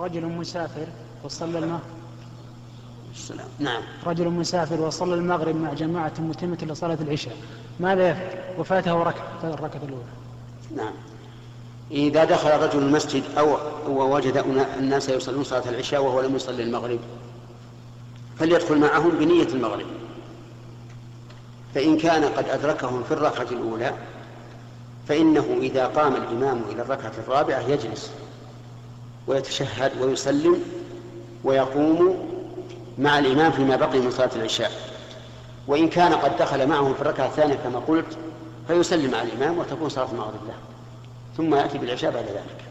رجل مسافر وصلى المغرب السلام. نعم. رجل مسافر وصلى المغرب مع جماعة متمة لصلاة العشاء. ماذا يفعل؟ وفاته ركعة الركعة الأولى. نعم. إذا دخل الرجل المسجد أو ووجد الناس يصلون صلاة العشاء وهو لم يصلي المغرب فليدخل معهم بنية المغرب. فإن كان قد أدركهم في الركعة الأولى فإنه إذا قام الإمام إلى الركعة الرابعة يجلس. ويتشهد ويسلم ويقوم مع الإمام فيما بقي من صلاة العشاء. وإن كان قد دخل معه في الركعة الثانية كما قلت فيسلم مع الإمام وتكون صلاة المغرب له. ثم يأتي بالعشاء بعد ذلك.